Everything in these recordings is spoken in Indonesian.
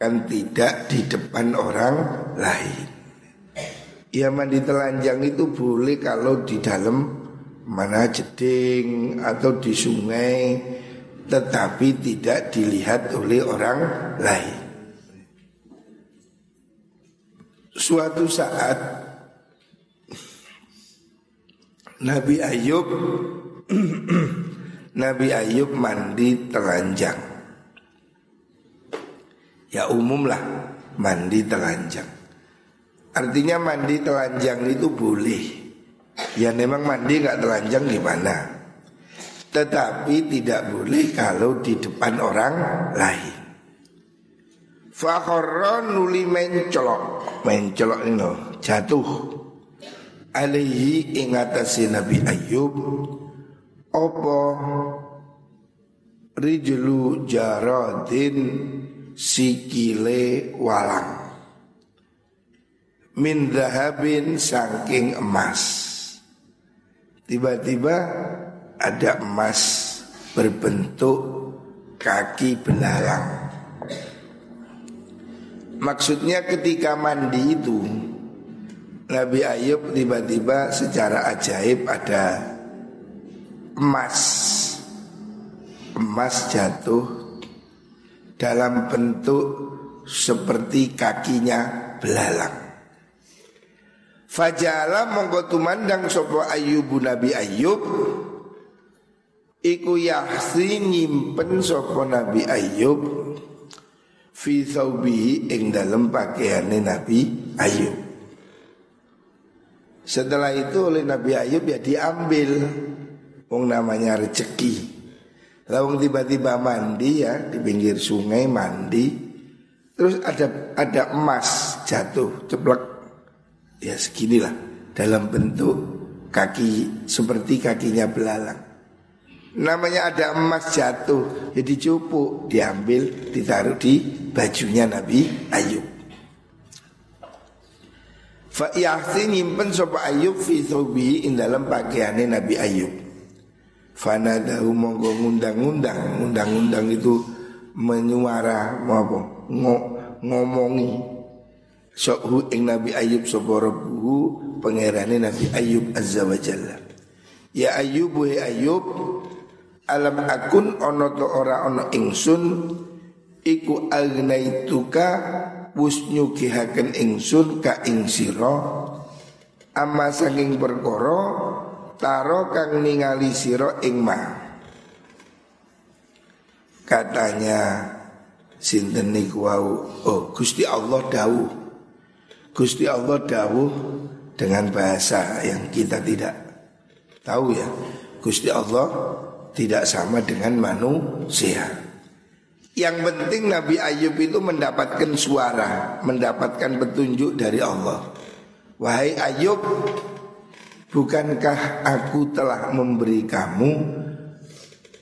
kan tidak di depan orang lain. Ya mandi telanjang itu boleh kalau di dalam mana jeding atau di sungai tetapi tidak dilihat oleh orang lain. Suatu saat Nabi Ayub Nabi Ayub mandi telanjang Ya umum lah mandi telanjang Artinya mandi telanjang itu boleh. Ya memang mandi nggak telanjang gimana Tetapi tidak boleh kalau di depan orang lain. Fakhorro nuli mencolok. Mencolok ini loh Jatuh. Alaihi ingatasi Nabi Ayub Opo Rijlu jaradin sikile walang. Min dahabin saking emas. Tiba-tiba ada emas berbentuk kaki belalang maksudnya ketika mandi itu Nabi Ayub tiba-tiba secara ajaib ada emas. Emas jatuh dalam bentuk seperti kakinya belalang. Fajala mongko tumandang sapa Ayyubu Nabi Ayyub iku yahsi nyimpen sapa Nabi Ayyub fi thawbihi ing dalem pakaiane Nabi Ayyub. Setelah itu oleh Nabi Ayub ya diambil Wong namanya rezeki Lawang tiba-tiba mandi ya di pinggir sungai mandi, terus ada ada emas jatuh ceplek, ya seginilah dalam bentuk kaki seperti kakinya belalang. Namanya ada emas jatuh, jadi ya diambil ditaruh di bajunya Nabi Ayub. Fa nyimpen sopa Ayub fi in dalam pakaiannya Nabi Ayub. Fanadahu monggo ngundang-undang. Ngundang-undang itu menyuara apa ngomongi. Sokhu ing Nabi Ayub soborobuhu Pengerane Nabi Ayub Azza wa Jalla. Ya Ayub he Ayub Alam akun ono to ora ono ingsun? Iku agnaituka Wus nyukihaken ingsun ka ing siro Amma saking perkoro taro kang ningali siro ingma katanya sinten niku oh Gusti Allah dawuh. Gusti Allah dawuh dengan bahasa yang kita tidak tahu ya. Gusti Allah tidak sama dengan manusia. Yang penting Nabi Ayub itu mendapatkan suara, mendapatkan petunjuk dari Allah. Wahai Ayub, Bukankah aku telah memberi kamu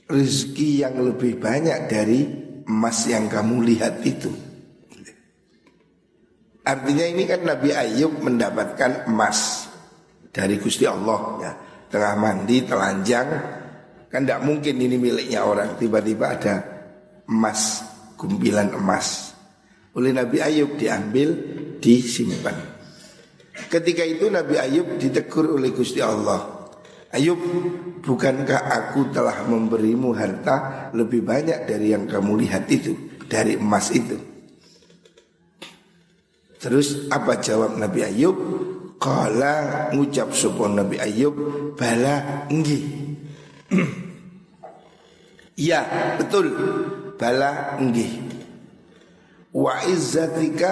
rezeki yang lebih banyak dari emas yang kamu lihat itu? Artinya ini kan Nabi Ayub mendapatkan emas dari Gusti Allah ya. Tengah mandi, telanjang Kan tidak mungkin ini miliknya orang Tiba-tiba ada emas, gumpilan emas Oleh Nabi Ayub diambil, disimpan Ketika itu Nabi Ayub ditegur oleh Gusti Allah. Ayub, bukankah aku telah memberimu harta lebih banyak dari yang kamu lihat itu, dari emas itu? Terus apa jawab Nabi Ayub? Kala ngucap supon Nabi Ayub, bala enggih. Ya betul Bala enggih Wa izzatika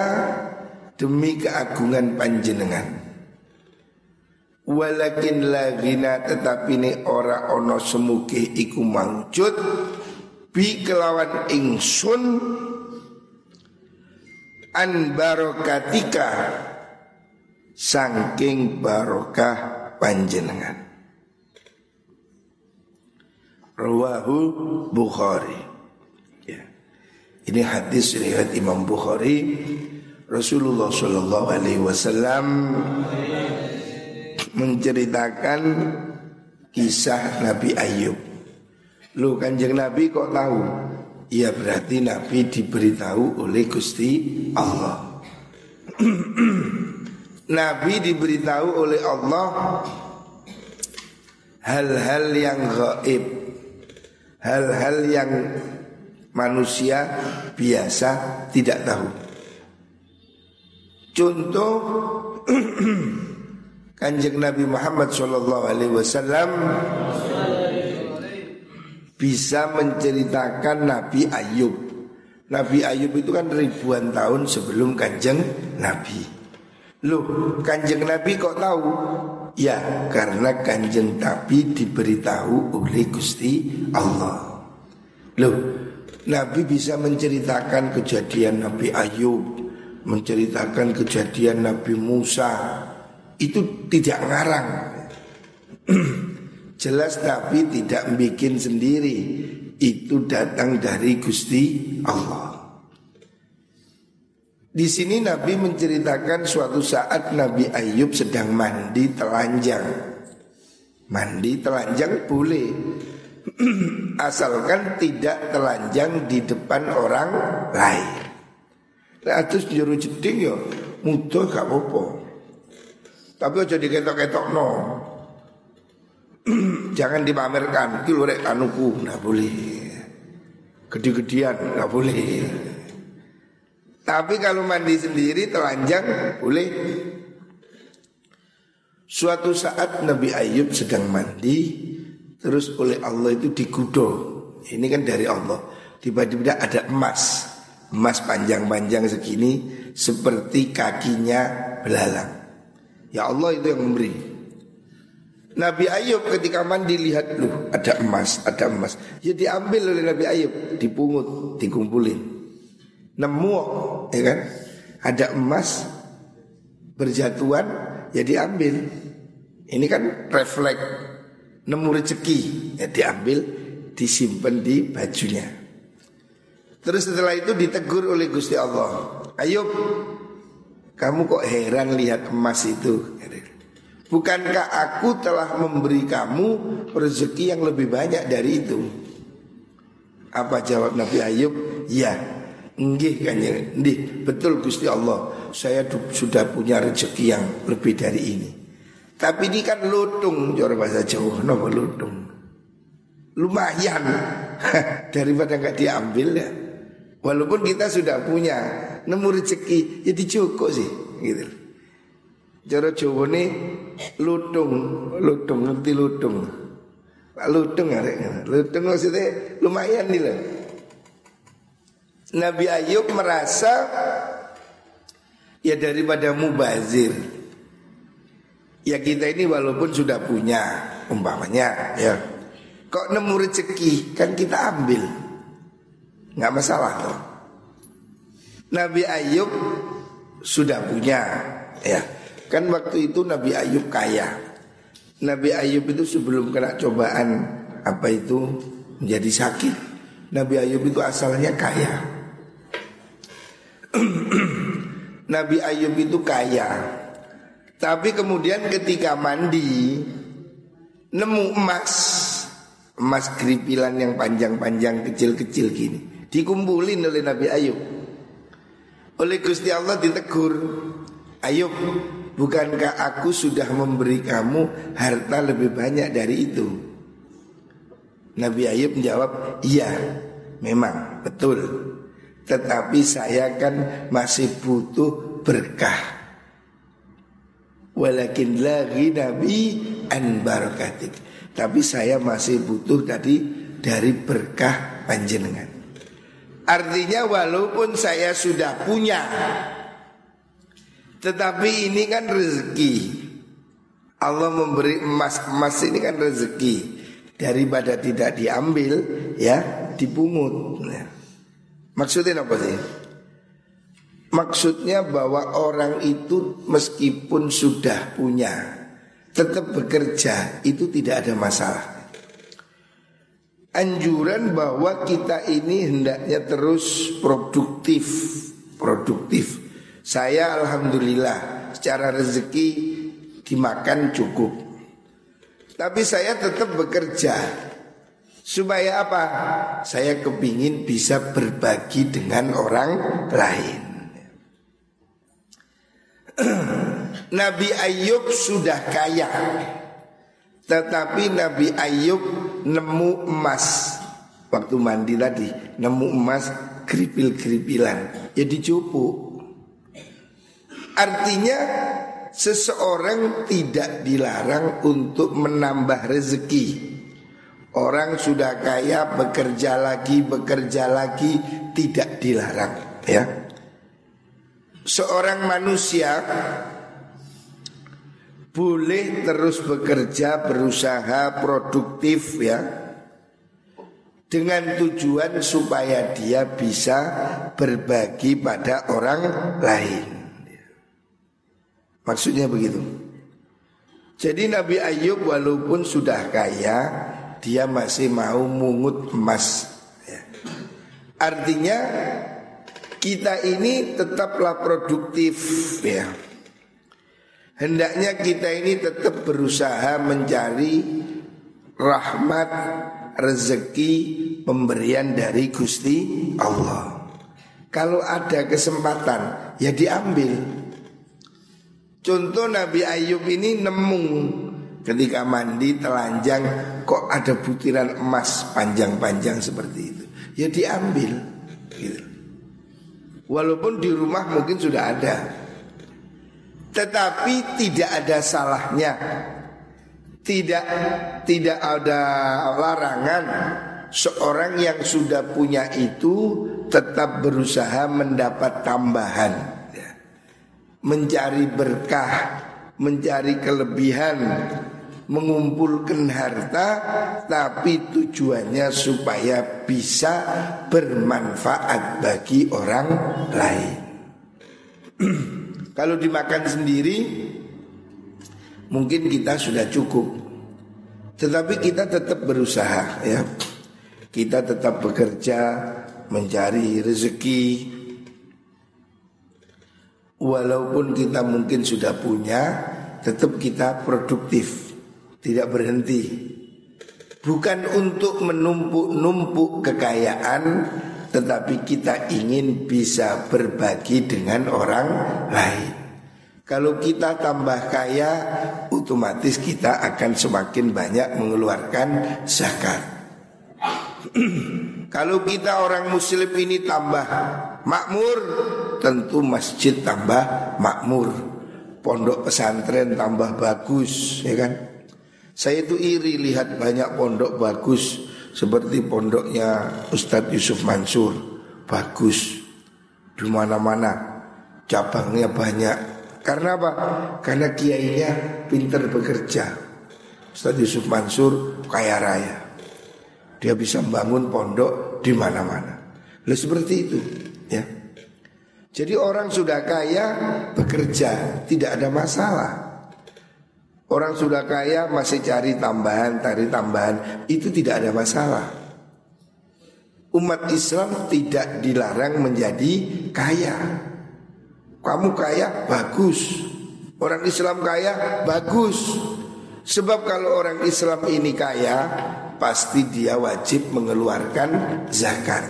demi keagungan panjenengan. Walakin lagina tetapi ini ora ono semuke iku mangcut bi kelawan ingsun an barokatika sangking barokah panjenengan. Rawahu Bukhari. Ya. Ini hadis riwayat Imam Bukhari Rasulullah Shallallahu Alaihi Wasallam menceritakan kisah Nabi Ayub. Lu kanjeng Nabi kok tahu? Ya berarti Nabi diberitahu oleh Gusti Allah. Nabi diberitahu oleh Allah Hal-hal yang gaib Hal-hal yang manusia biasa tidak tahu Contoh Kanjeng Nabi Muhammad Shallallahu Alaihi Wasallam bisa menceritakan Nabi Ayub. Nabi Ayub itu kan ribuan tahun sebelum kanjeng Nabi. Loh, kanjeng Nabi kok tahu? Ya, karena kanjeng Nabi diberitahu oleh Gusti Allah. Loh, Nabi bisa menceritakan kejadian Nabi Ayub, menceritakan kejadian Nabi Musa, itu tidak ngarang. Jelas Nabi tidak bikin sendiri. Itu datang dari Gusti Allah. Di sini Nabi menceritakan suatu saat Nabi Ayub sedang mandi telanjang. Mandi telanjang boleh. Asalkan tidak telanjang di depan orang lain Nah terus juru jeding ya Mudah gak apa-apa. Tapi aja diketok-ketok no jangan dipamerkan itu rek anuku nggak boleh. Gede-gedean nggak boleh. Tapi kalau mandi sendiri telanjang boleh. Suatu saat Nabi Ayub sedang mandi terus oleh Allah itu digudo ini kan dari Allah. Tiba-tiba ada emas emas panjang-panjang segini seperti kakinya belalang ya Allah itu yang memberi Nabi Ayub ketika mandi lihat lu ada emas, ada emas. Ya diambil oleh Nabi Ayub, dipungut, dikumpulin. Nemu, ya kan? Ada emas berjatuhan, ya diambil. Ini kan refleks nemu rezeki, ya diambil, disimpan di bajunya. Terus setelah itu ditegur oleh Gusti Allah. Ayub, kamu kok heran lihat emas itu? Bukankah aku telah memberi kamu rezeki yang lebih banyak dari itu? Apa jawab Nabi Ayub? Ya, Nggih kanjeng, nggih betul Gusti Allah. Saya sudah punya rezeki yang lebih dari ini. Tapi ini kan lutung, cara bahasa Jawa, nama lutung. Lumayan daripada nggak diambil ya. Walaupun kita sudah punya nemu rezeki, jadi ya cukup sih, gitu. Cara Jawa ini lutung, lutung ngerti lutung. Lutung ya, lutung maksudnya lumayan nih lah. Nabi Ayub merasa ya daripada mubazir. Ya kita ini walaupun sudah punya umpamanya ya. Kok nemu rezeki kan kita ambil. Nggak masalah toh. Nabi Ayub sudah punya ya Kan waktu itu Nabi Ayub kaya. Nabi Ayub itu sebelum kena cobaan apa itu menjadi sakit. Nabi Ayub itu asalnya kaya. Nabi Ayub itu kaya. Tapi kemudian ketika mandi nemu emas, emas keripilan yang panjang-panjang kecil-kecil gini, dikumpulin oleh Nabi Ayub. Oleh Gusti Allah ditegur, Ayub Bukankah aku sudah memberi kamu harta lebih banyak dari itu? Nabi Ayub menjawab, iya memang betul. Tetapi saya kan masih butuh berkah. Walakin lagi Nabi an barakatik. Tapi saya masih butuh tadi dari berkah panjenengan. Artinya walaupun saya sudah punya tetapi ini kan rezeki Allah memberi emas-emas ini kan rezeki Daripada tidak diambil ya dipungut ya. Maksudnya apa sih? Maksudnya bahwa orang itu meskipun sudah punya Tetap bekerja itu tidak ada masalah Anjuran bahwa kita ini hendaknya terus produktif Produktif saya alhamdulillah secara rezeki dimakan cukup. Tapi saya tetap bekerja Supaya apa? Saya kepingin bisa berbagi dengan orang lain. Nabi Ayub sudah kaya Tetapi Nabi Ayub nemu emas. Waktu mandi tadi Nemu emas keripil-keripilan. Ya dicupu. Artinya seseorang tidak dilarang untuk menambah rezeki. Orang sudah kaya bekerja lagi, bekerja lagi Tidak dilarang ya. Seorang manusia boleh terus bekerja, berusaha, produktif ya dengan tujuan supaya dia bisa berbagi pada orang lain. Maksudnya begitu. Jadi Nabi Ayub walaupun sudah kaya, dia masih mau mungut emas. Ya. Artinya kita ini tetaplah produktif ya. Hendaknya kita ini tetap berusaha mencari rahmat, rezeki, pemberian dari Gusti Allah. Kalau ada kesempatan ya diambil. Contoh Nabi Ayub ini nemu ketika mandi telanjang kok ada butiran emas panjang-panjang seperti itu. Ya diambil gitu. Walaupun di rumah mungkin sudah ada Tetapi tidak ada salahnya Tidak tidak ada larangan Seorang yang sudah punya itu Tetap berusaha mendapat tambahan ya. Mencari berkah Mencari kelebihan mengumpulkan harta tapi tujuannya supaya bisa bermanfaat bagi orang lain. Kalau dimakan sendiri mungkin kita sudah cukup. Tetapi kita tetap berusaha ya. Kita tetap bekerja mencari rezeki Walaupun kita mungkin sudah punya Tetap kita produktif tidak berhenti Bukan untuk menumpuk-numpuk kekayaan Tetapi kita ingin bisa berbagi dengan orang lain. Kalau kita tambah kaya Otomatis kita akan semakin banyak mengeluarkan zakat. Kalau kita orang muslim ini tambah makmur Tentu masjid tambah makmur. Pondok pesantren tambah bagus ya kan? Saya itu iri lihat banyak pondok bagus seperti pondoknya Ustadz Yusuf Mansur bagus di mana-mana cabangnya banyak. Karena apa? Karena kiainya pintar bekerja. Ustadz Yusuf Mansur kaya raya. Dia bisa membangun pondok di mana-mana. Lah seperti itu, ya. Jadi orang sudah kaya bekerja tidak ada masalah. Orang sudah kaya masih cari tambahan, cari tambahan. Itu tidak ada masalah. Umat Islam tidak dilarang menjadi kaya. Kamu kaya, bagus. Orang Islam kaya, bagus. Sebab kalau orang Islam ini kaya Pasti dia wajib mengeluarkan zakat.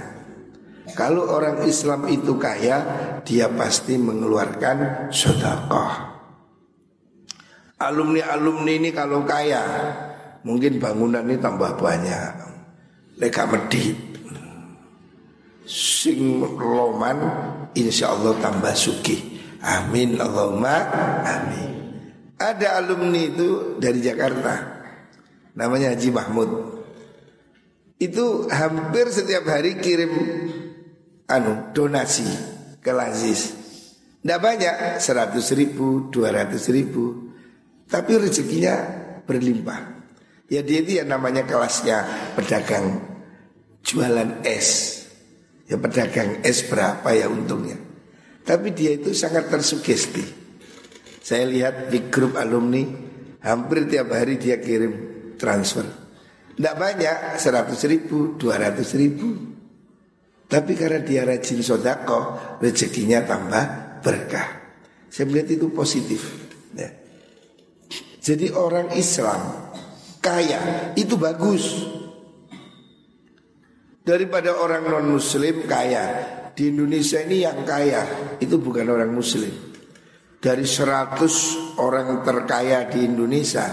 Kalau orang Islam itu kaya Dia pasti mengeluarkan sodakoh Alumni-alumni ini kalau kaya Mungkin bangunan ini tambah banyak. Lega medit. Sing loman Insya Allah tambah suki Amin Allahumma Amin. Ada alumni itu dari Jakarta. Namanya Haji Mahmud. Itu hampir setiap hari kirim anu donasi ke Lazis. Tidak banyak 100 ribu, 200 ribu tapi rezekinya berlimpah. Ya dia itu yang namanya kelasnya pedagang jualan es. Ya pedagang es berapa ya untungnya. Tapi dia itu sangat tersugesti. Saya lihat di grup alumni hampir tiap hari dia kirim transfer. Tidak banyak, 100 ribu, 200 ribu. Tapi karena dia rajin sodako, rezekinya tambah berkah. Saya melihat itu positif. Jadi orang Islam kaya itu bagus. daripada orang non muslim kaya. Di Indonesia ini yang kaya itu bukan orang muslim. Dari 100 orang terkaya di Indonesia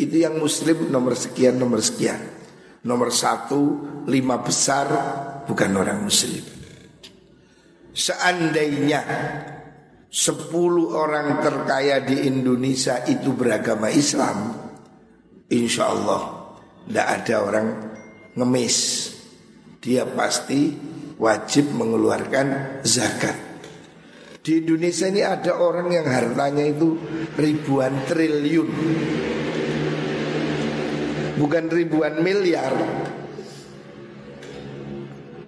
itu yang muslim nomor sekian nomor sekian. Nomor satu lima besar bukan orang muslim. Seandainya 10 orang terkaya di Indonesia itu beragama Islam, insya Allah tidak ada orang ngemis. Dia pasti wajib mengeluarkan zakat. Di Indonesia ini ada orang yang hartanya itu ribuan triliun. Bukan ribuan miliar.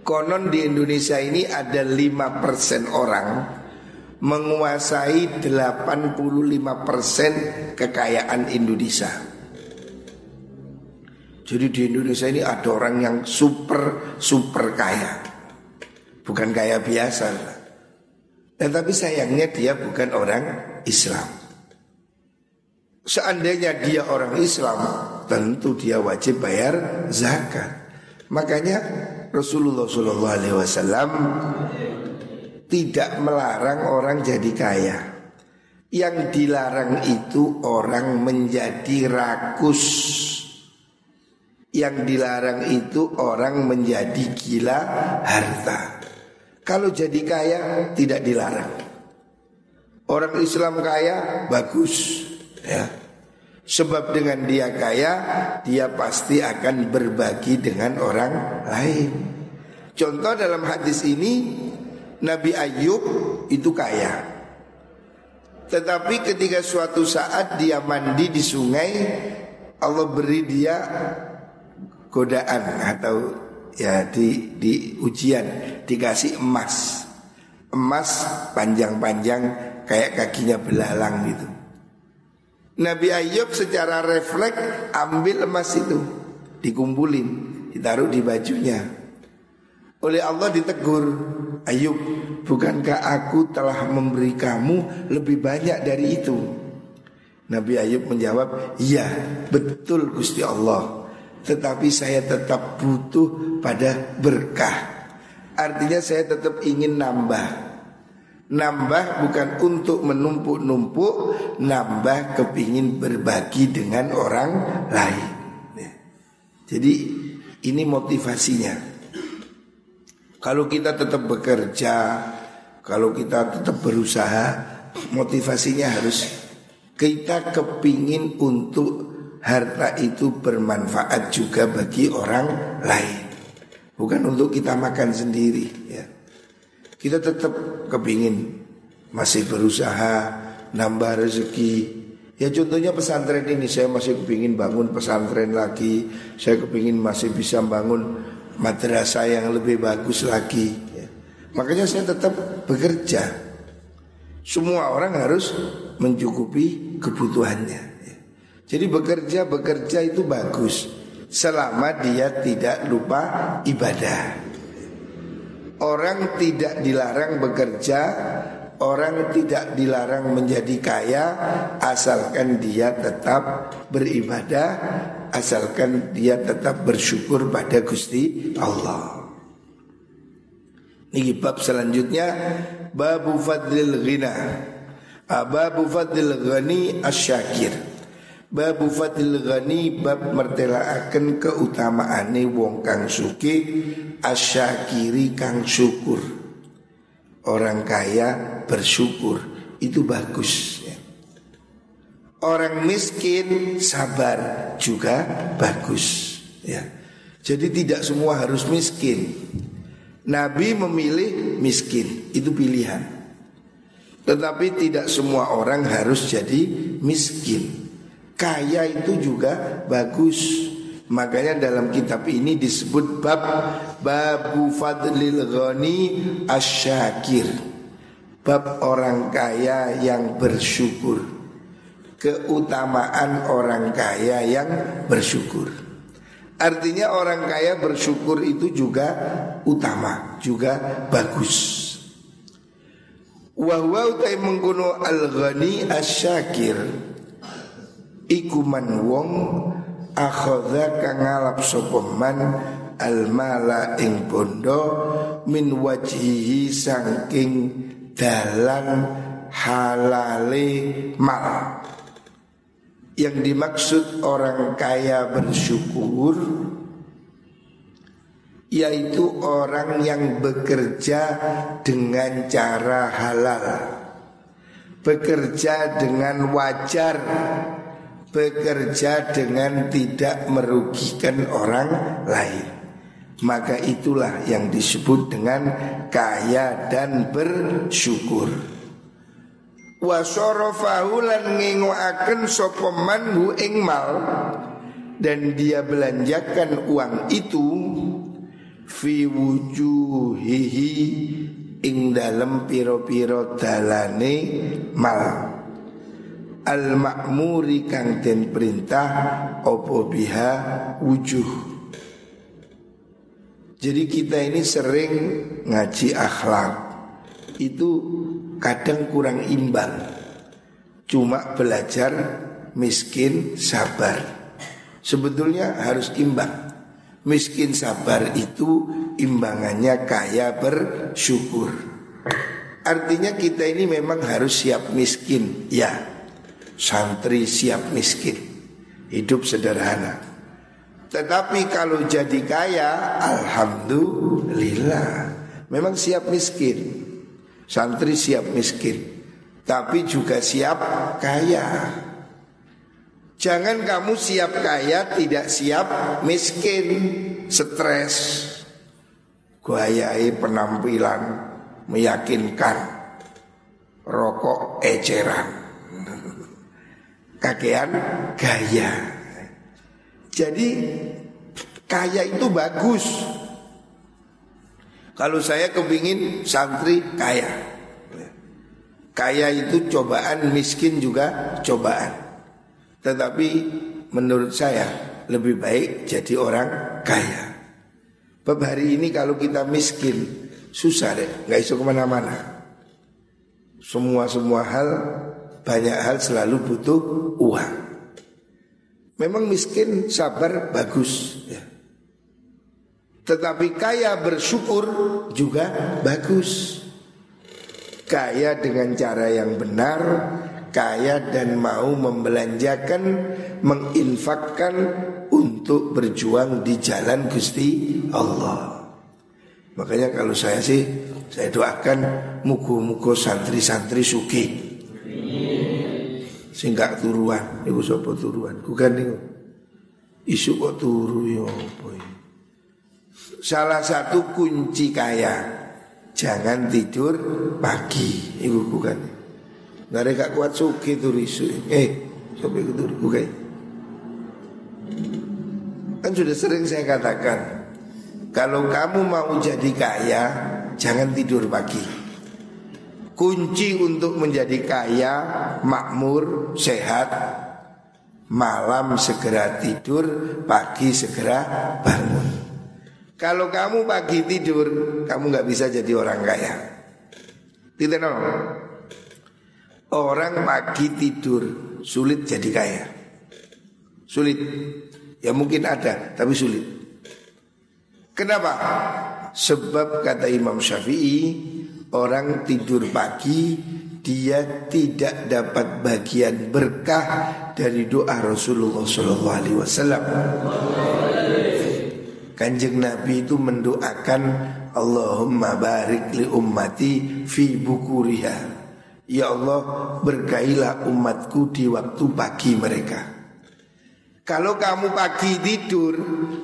Konon di Indonesia ini ada 5% orang menguasai 85% kekayaan Indonesia. Jadi di Indonesia ini ada orang yang super super kaya. Bukan kaya biasa. Tetapi sayangnya dia bukan orang Islam. Seandainya dia orang Islam, tentu dia wajib bayar zakat. Makanya Rasulullah SAW tidak melarang orang jadi kaya. Yang dilarang itu orang menjadi rakus. Yang dilarang itu orang menjadi gila harta. Kalau jadi kaya tidak dilarang. Orang Islam kaya bagus ya. Sebab dengan dia kaya dia pasti akan berbagi dengan orang lain. Contoh dalam hadis ini Nabi Ayub itu kaya. Tetapi ketika suatu saat dia mandi di sungai, Allah beri dia godaan atau ya di di ujian dikasih emas. Emas panjang-panjang kayak kakinya belalang gitu. Nabi Ayub secara refleks ambil emas itu, dikumpulin, ditaruh di bajunya. Oleh Allah ditegur, Ayub, bukankah aku telah memberi kamu lebih banyak dari itu? Nabi Ayub menjawab, iya betul Gusti Allah. Tetapi saya tetap butuh pada berkah. Artinya saya tetap ingin nambah. Nambah bukan untuk menumpuk-numpuk, nambah kepingin berbagi dengan orang lain. Jadi ini motivasinya. Kalau kita tetap bekerja, kalau kita tetap berusaha, motivasinya harus kita kepingin untuk harta itu bermanfaat juga bagi orang lain. Bukan untuk kita makan sendiri ya. Kita tetap kepingin masih berusaha nambah rezeki. Ya contohnya pesantren ini saya masih kepingin bangun pesantren lagi. Saya kepingin masih bisa bangun madrasah yang lebih bagus lagi. Ya. Makanya saya tetap bekerja. Semua orang harus mencukupi kebutuhannya. Ya. Jadi bekerja bekerja itu bagus selama dia tidak lupa ibadah. Orang tidak dilarang bekerja, orang tidak dilarang menjadi kaya asalkan dia tetap beribadah asalkan dia tetap bersyukur pada Gusti Allah. Ini bab selanjutnya babu fadlil ghina. Ah, babu fadlil ghani asyakir. Babu fadlil ghani bab mertelaaken keutamaane wong kang suki asyakiri kang syukur. Orang kaya bersyukur itu bagus. Orang miskin sabar juga bagus ya. Jadi tidak semua harus miskin. Nabi memilih miskin, itu pilihan. Tetapi tidak semua orang harus jadi miskin. Kaya itu juga bagus. Makanya dalam kitab ini disebut bab babu fadlil ghani asyakir. Bab orang kaya yang bersyukur keutamaan orang kaya yang bersyukur. Artinya orang kaya bersyukur itu juga utama, juga bagus. Wahwa utai mengkuno al-ghani asyakir Iku man wong akhadha kangalap sopeman al-mala ing bondo min wajhihi saking dalan halale mal. Yang dimaksud orang kaya bersyukur yaitu orang yang bekerja dengan cara halal, bekerja dengan wajar, bekerja dengan tidak merugikan orang lain. Maka itulah yang disebut dengan kaya dan bersyukur. Wasorofahu lan ngingoaken sopeman hu ing mal. Dan dia belanjakan uang itu fi wujuhihi ing dalem piro-piro dalane mal. Al makmuri kang den perintah opo biha wujuh. Jadi kita ini sering ngaji akhlak. Itu kadang kurang imbang. Cuma belajar miskin sabar. Sebetulnya harus imbang. Miskin sabar itu imbangannya kaya bersyukur. Artinya kita ini memang harus siap miskin Ya. Santri siap miskin. Hidup sederhana. Tetapi kalau jadi kaya Alhamdulillah. Memang siap miskin Santri siap miskin Tapi juga siap kaya. Jangan kamu siap kaya tidak siap miskin. Stres. Guayai penampilan Meyakinkan. Rokok eceran. Kakean gaya. Jadi Kaya itu bagus Kalau saya kepingin santri kaya Kaya itu cobaan Miskin juga cobaan tetapi menurut saya lebih baik jadi orang kaya. Bab hari ini kalau kita miskin susah deh, nggak iso ke mana-mana. Semua semua hal banyak hal selalu butuh uang. Memang miskin sabar bagus ya. Tetapi kaya bersyukur juga bagus. Kaya dengan cara yang benar kaya dan mau membelanjakan, menginfakkan untuk berjuang di jalan Gusti Allah. Makanya kalau saya sih saya doakan muku-muku santri-santri suki. Sehingga turuan, ibu sopo turuan, bukan nih. Isu kok turu yo Salah satu kunci kaya. Jangan tidur pagi. Ibu bukan. Nggak gak kuat suki tuh risu. Eh sampai itu bukan. Kan sudah sering saya katakan Kalau kamu mau jadi kaya Jangan tidur pagi. Kunci untuk menjadi kaya Makmur, sehat Malam segera tidur Pagi segera bangun Kalau kamu pagi tidur Kamu nggak bisa jadi orang kaya. Tidak nolong Orang pagi tidur sulit jadi kaya. Sulit. Ya mungkin ada tapi sulit. Kenapa? Sebab kata Imam Syafi'i Orang tidur pagi Dia tidak dapat bagian berkah Dari doa Rasulullah SAW Kanjeng Nabi itu mendoakan Allahumma barik li ummati fi bukuriha. Ya Allah berkailah umatku di waktu pagi mereka. Kalau kamu pagi tidur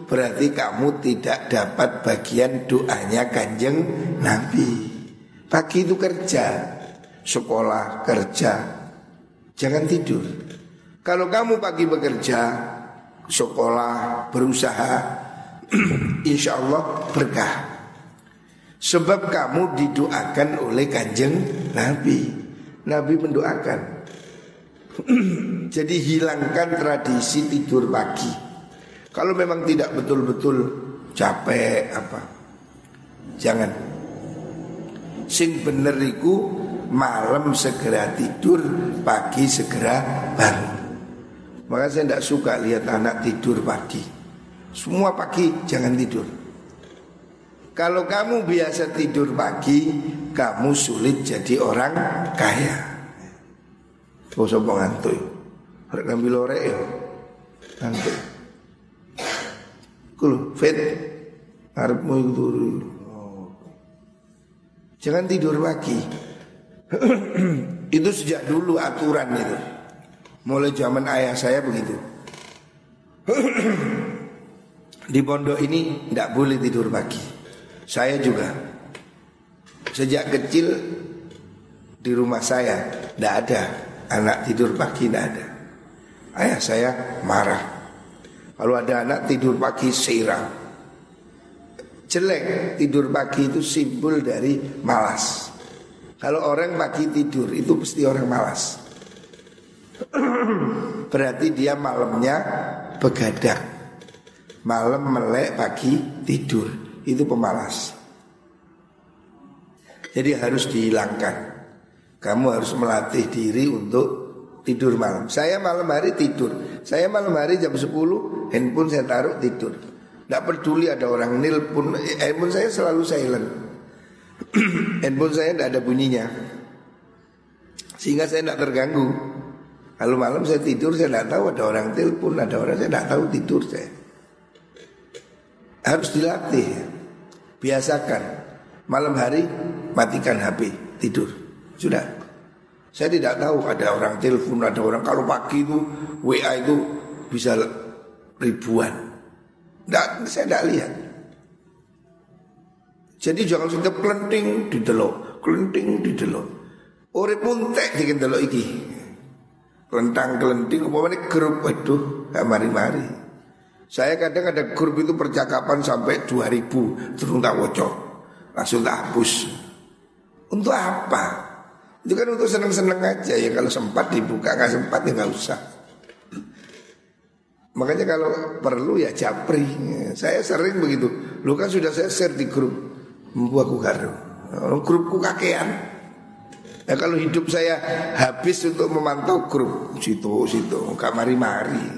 Berarti kamu tidak dapat bagian doanya kanjeng Nabi. Pagi itu kerja Sekolah, kerja Jangan tidur. Kalau kamu pagi bekerja Sekolah, berusaha Insya Allah berkah. Sebab kamu didoakan oleh kanjeng Nabi. Nabi mendoakan. Jadi hilangkan tradisi tidur pagi. Kalau memang tidak betul-betul capek apa? Jangan. Sing bener iku malam segera tidur Pagi segera bangun. Maka saya tidak suka lihat anak tidur pagi Semua pagi jangan tidur Kalau kamu biasa tidur pagi, kamu sulit jadi orang kaya. Kau sopo ngantuk. Harus ngambil lorek ya. Ngantuk. Kul, fit. Harapmu itu turu. Jangan tidur pagi. itu sejak dulu aturan itu. Mulai zaman ayah saya begitu. Di pondok ini tidak boleh tidur pagi. Saya juga. Sejak kecil di rumah saya tidak ada anak tidur pagi tidak ada. Ayah saya marah. Kalau ada anak tidur pagi siram. Jelek tidur pagi itu simbol dari malas. Kalau orang pagi tidur itu pasti orang malas. Berarti dia malamnya begadang Malam melek, pagi tidur. Itu pemalas Jadi harus dihilangkan. Kamu harus melatih diri untuk tidur malam. Saya malam hari tidur. Saya malam hari jam 10 Handphone saya taruh tidur. Tidak peduli ada orang nilpun Handphone saya selalu silent. Handphone saya tidak ada bunyinya. Sehingga saya tidak terganggu. Kalau malam saya tidur saya tidak tahu ada orang telepon, ada orang saya tidak tahu tidur saya. Harus dilatih, biasakan. Malam hari matikan HP, tidur. Sudah. Saya tidak tahu ada orang telepon, ada orang kalau pagi itu WA itu bisa ribuan. Nggak, saya tidak lihat. Jadi jangan sudah kelenting di delok, kelenting di delok. Urip muntek di delok iki. Kelentang kelenting apa grup gak mari-mari. Saya kadang ada grup itu percakapan sampai 2000 terus tak wocok. Langsung tak hapus. Untuk apa? Itu kan untuk seneng-seneng aja ya kalau sempat dibuka nggak sempat ya nggak usah. Makanya kalau perlu ya japri. Saya sering begitu. Lu kan sudah saya share di grup membuat karo. Grupku kakean. Ya kalau hidup saya habis untuk memantau grup situ situ, nggak mari-mari.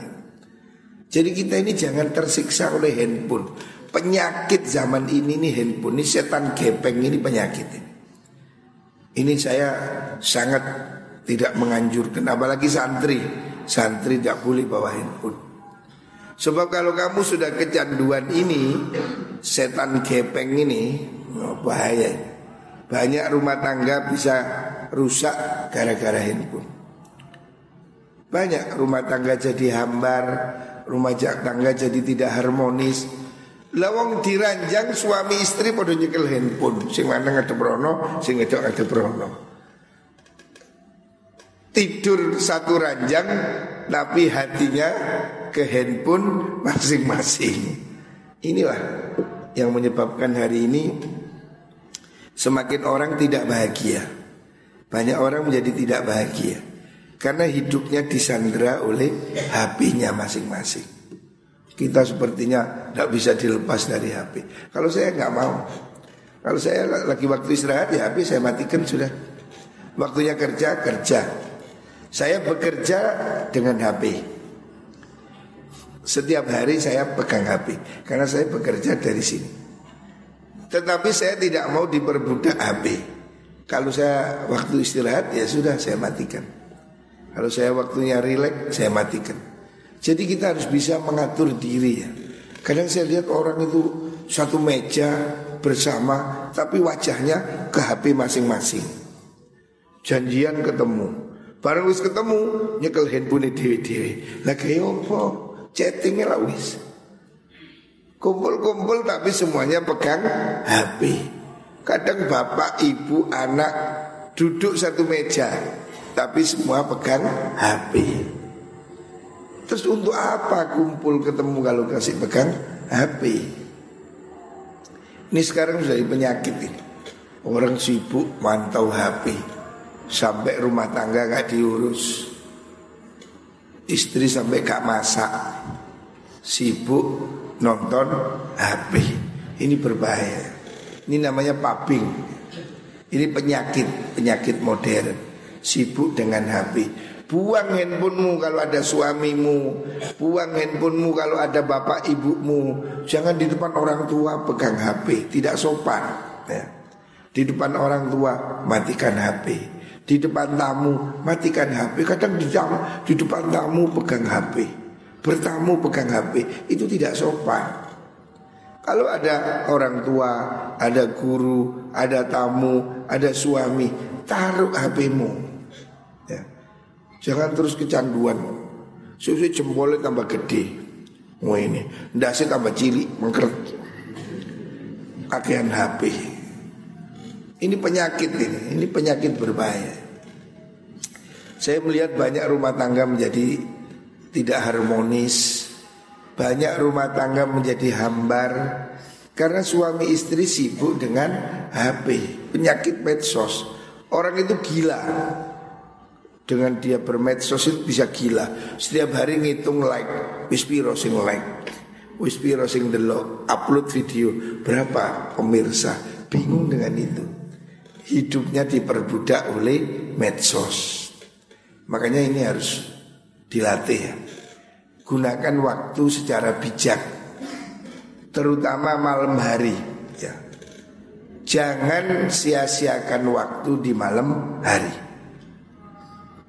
Jadi kita ini jangan tersiksa oleh handphone. Penyakit zaman ini nih handphone, ini setan gepeng ini penyakit ini. Ini saya sangat tidak menganjurkan, apalagi santri. Santri tidak boleh bawa handphone. Sebab kalau kamu sudah kecanduan ini, setan gepeng ini, oh bahaya. Banyak rumah tangga bisa rusak gara-gara handphone. Banyak rumah tangga jadi hambar, rumah tangga jadi tidak harmonis. Lawang diranjang suami istri pada nyekel handphone, sing mana ada brono, sing ngedok ada brono. Tidur satu ranjang, tapi hatinya ke handphone masing-masing. Inilah yang menyebabkan hari ini semakin orang tidak bahagia. Banyak orang menjadi tidak bahagia karena hidupnya disandra oleh HP-nya masing-masing. Kita sepertinya tidak bisa dilepas dari HP. Kalau saya nggak mau, kalau saya lagi waktu istirahat ya HP saya matikan sudah. Waktunya kerja kerja. Saya bekerja dengan HP. Setiap hari saya pegang HP karena saya bekerja dari sini. Tetapi saya tidak mau diperbudak HP. Kalau saya waktu istirahat ya sudah saya matikan. Kalau saya waktunya rileks saya matikan. Jadi kita harus bisa mengatur diri ya. Kadang saya lihat orang itu satu meja bersama tapi wajahnya ke HP masing-masing. Janjian ketemu. Barang wis ketemu nyekel handphone dewi-dewi. Lah kayak apa? Chattingnya lah wis. Kumpul-kumpul tapi semuanya pegang HP. Kadang bapak, ibu, anak duduk satu meja Tapi semua pegang HP Terus untuk apa kumpul ketemu kalau kasih pegang HP Ini sekarang sudah penyakit ini. Orang sibuk mantau HP Sampai rumah tangga gak diurus. Istri sampai gak masak. Sibuk nonton HP Ini berbahaya. Ini namanya paping. Ini penyakit, penyakit modern. Sibuk dengan HP Buang handphonemu kalau ada suamimu. Buang handphonemu kalau ada bapak ibumu. Jangan di depan orang tua pegang HP Tidak sopan ya. Di depan orang tua matikan HP Di depan tamu matikan HP Kadang di, di depan tamu pegang HP Bertamu pegang HP Itu tidak sopan. Kalau ada orang tua, ada guru, ada tamu, ada suami, taruh HPmu. Ya. Jangan terus kecanduan. Susu jempolnya tambah gede. Wah ini, ndasnya tambah cilik, mengkeret. Kakean HP. Ini penyakit ini, ini penyakit berbahaya. Saya melihat banyak rumah tangga menjadi tidak harmonis, banyak rumah tangga menjadi hambar karena suami istri sibuk dengan HP, penyakit medsos. Orang itu gila. Dengan dia bermedsos itu bisa gila. Setiap hari ngitung like, wis piro sing like. Wis piro sing delok, upload video berapa pemirsa. Bingung dengan itu. Hidupnya diperbudak oleh medsos. Makanya ini harus dilatih ya gunakan waktu secara bijak terutama malam hari jangan sia-siakan waktu di malam hari.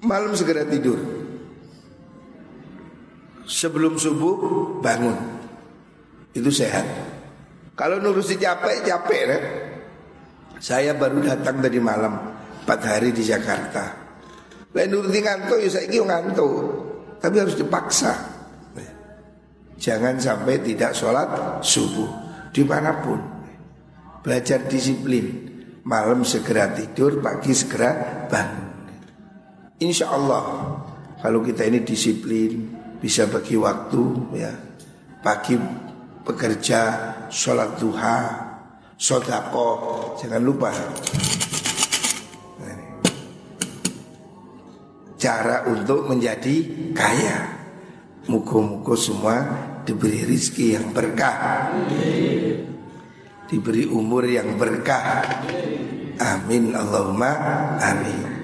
Malam segera tidur. Sebelum subuh bangun. Itu sehat. Kalau nurusi capek capek kan? saya baru datang tadi malam empat hari di Jakarta. Lain nuruti ngantuk ya saya ngantuk. Tapi harus dipaksa. Jangan sampai tidak sholat subuh Di mana pun Belajar disiplin. Malam segera tidur, pagi segera bangun. Insya Allah Kalau kita ini disiplin Bisa bagi waktu ya. Pagi bekerja Sholat duha Sodako Jangan lupa. Cara untuk menjadi kaya. Muka-muka semua diberi rizki yang berkah Diberi umur yang berkah. Amin Allahumma amin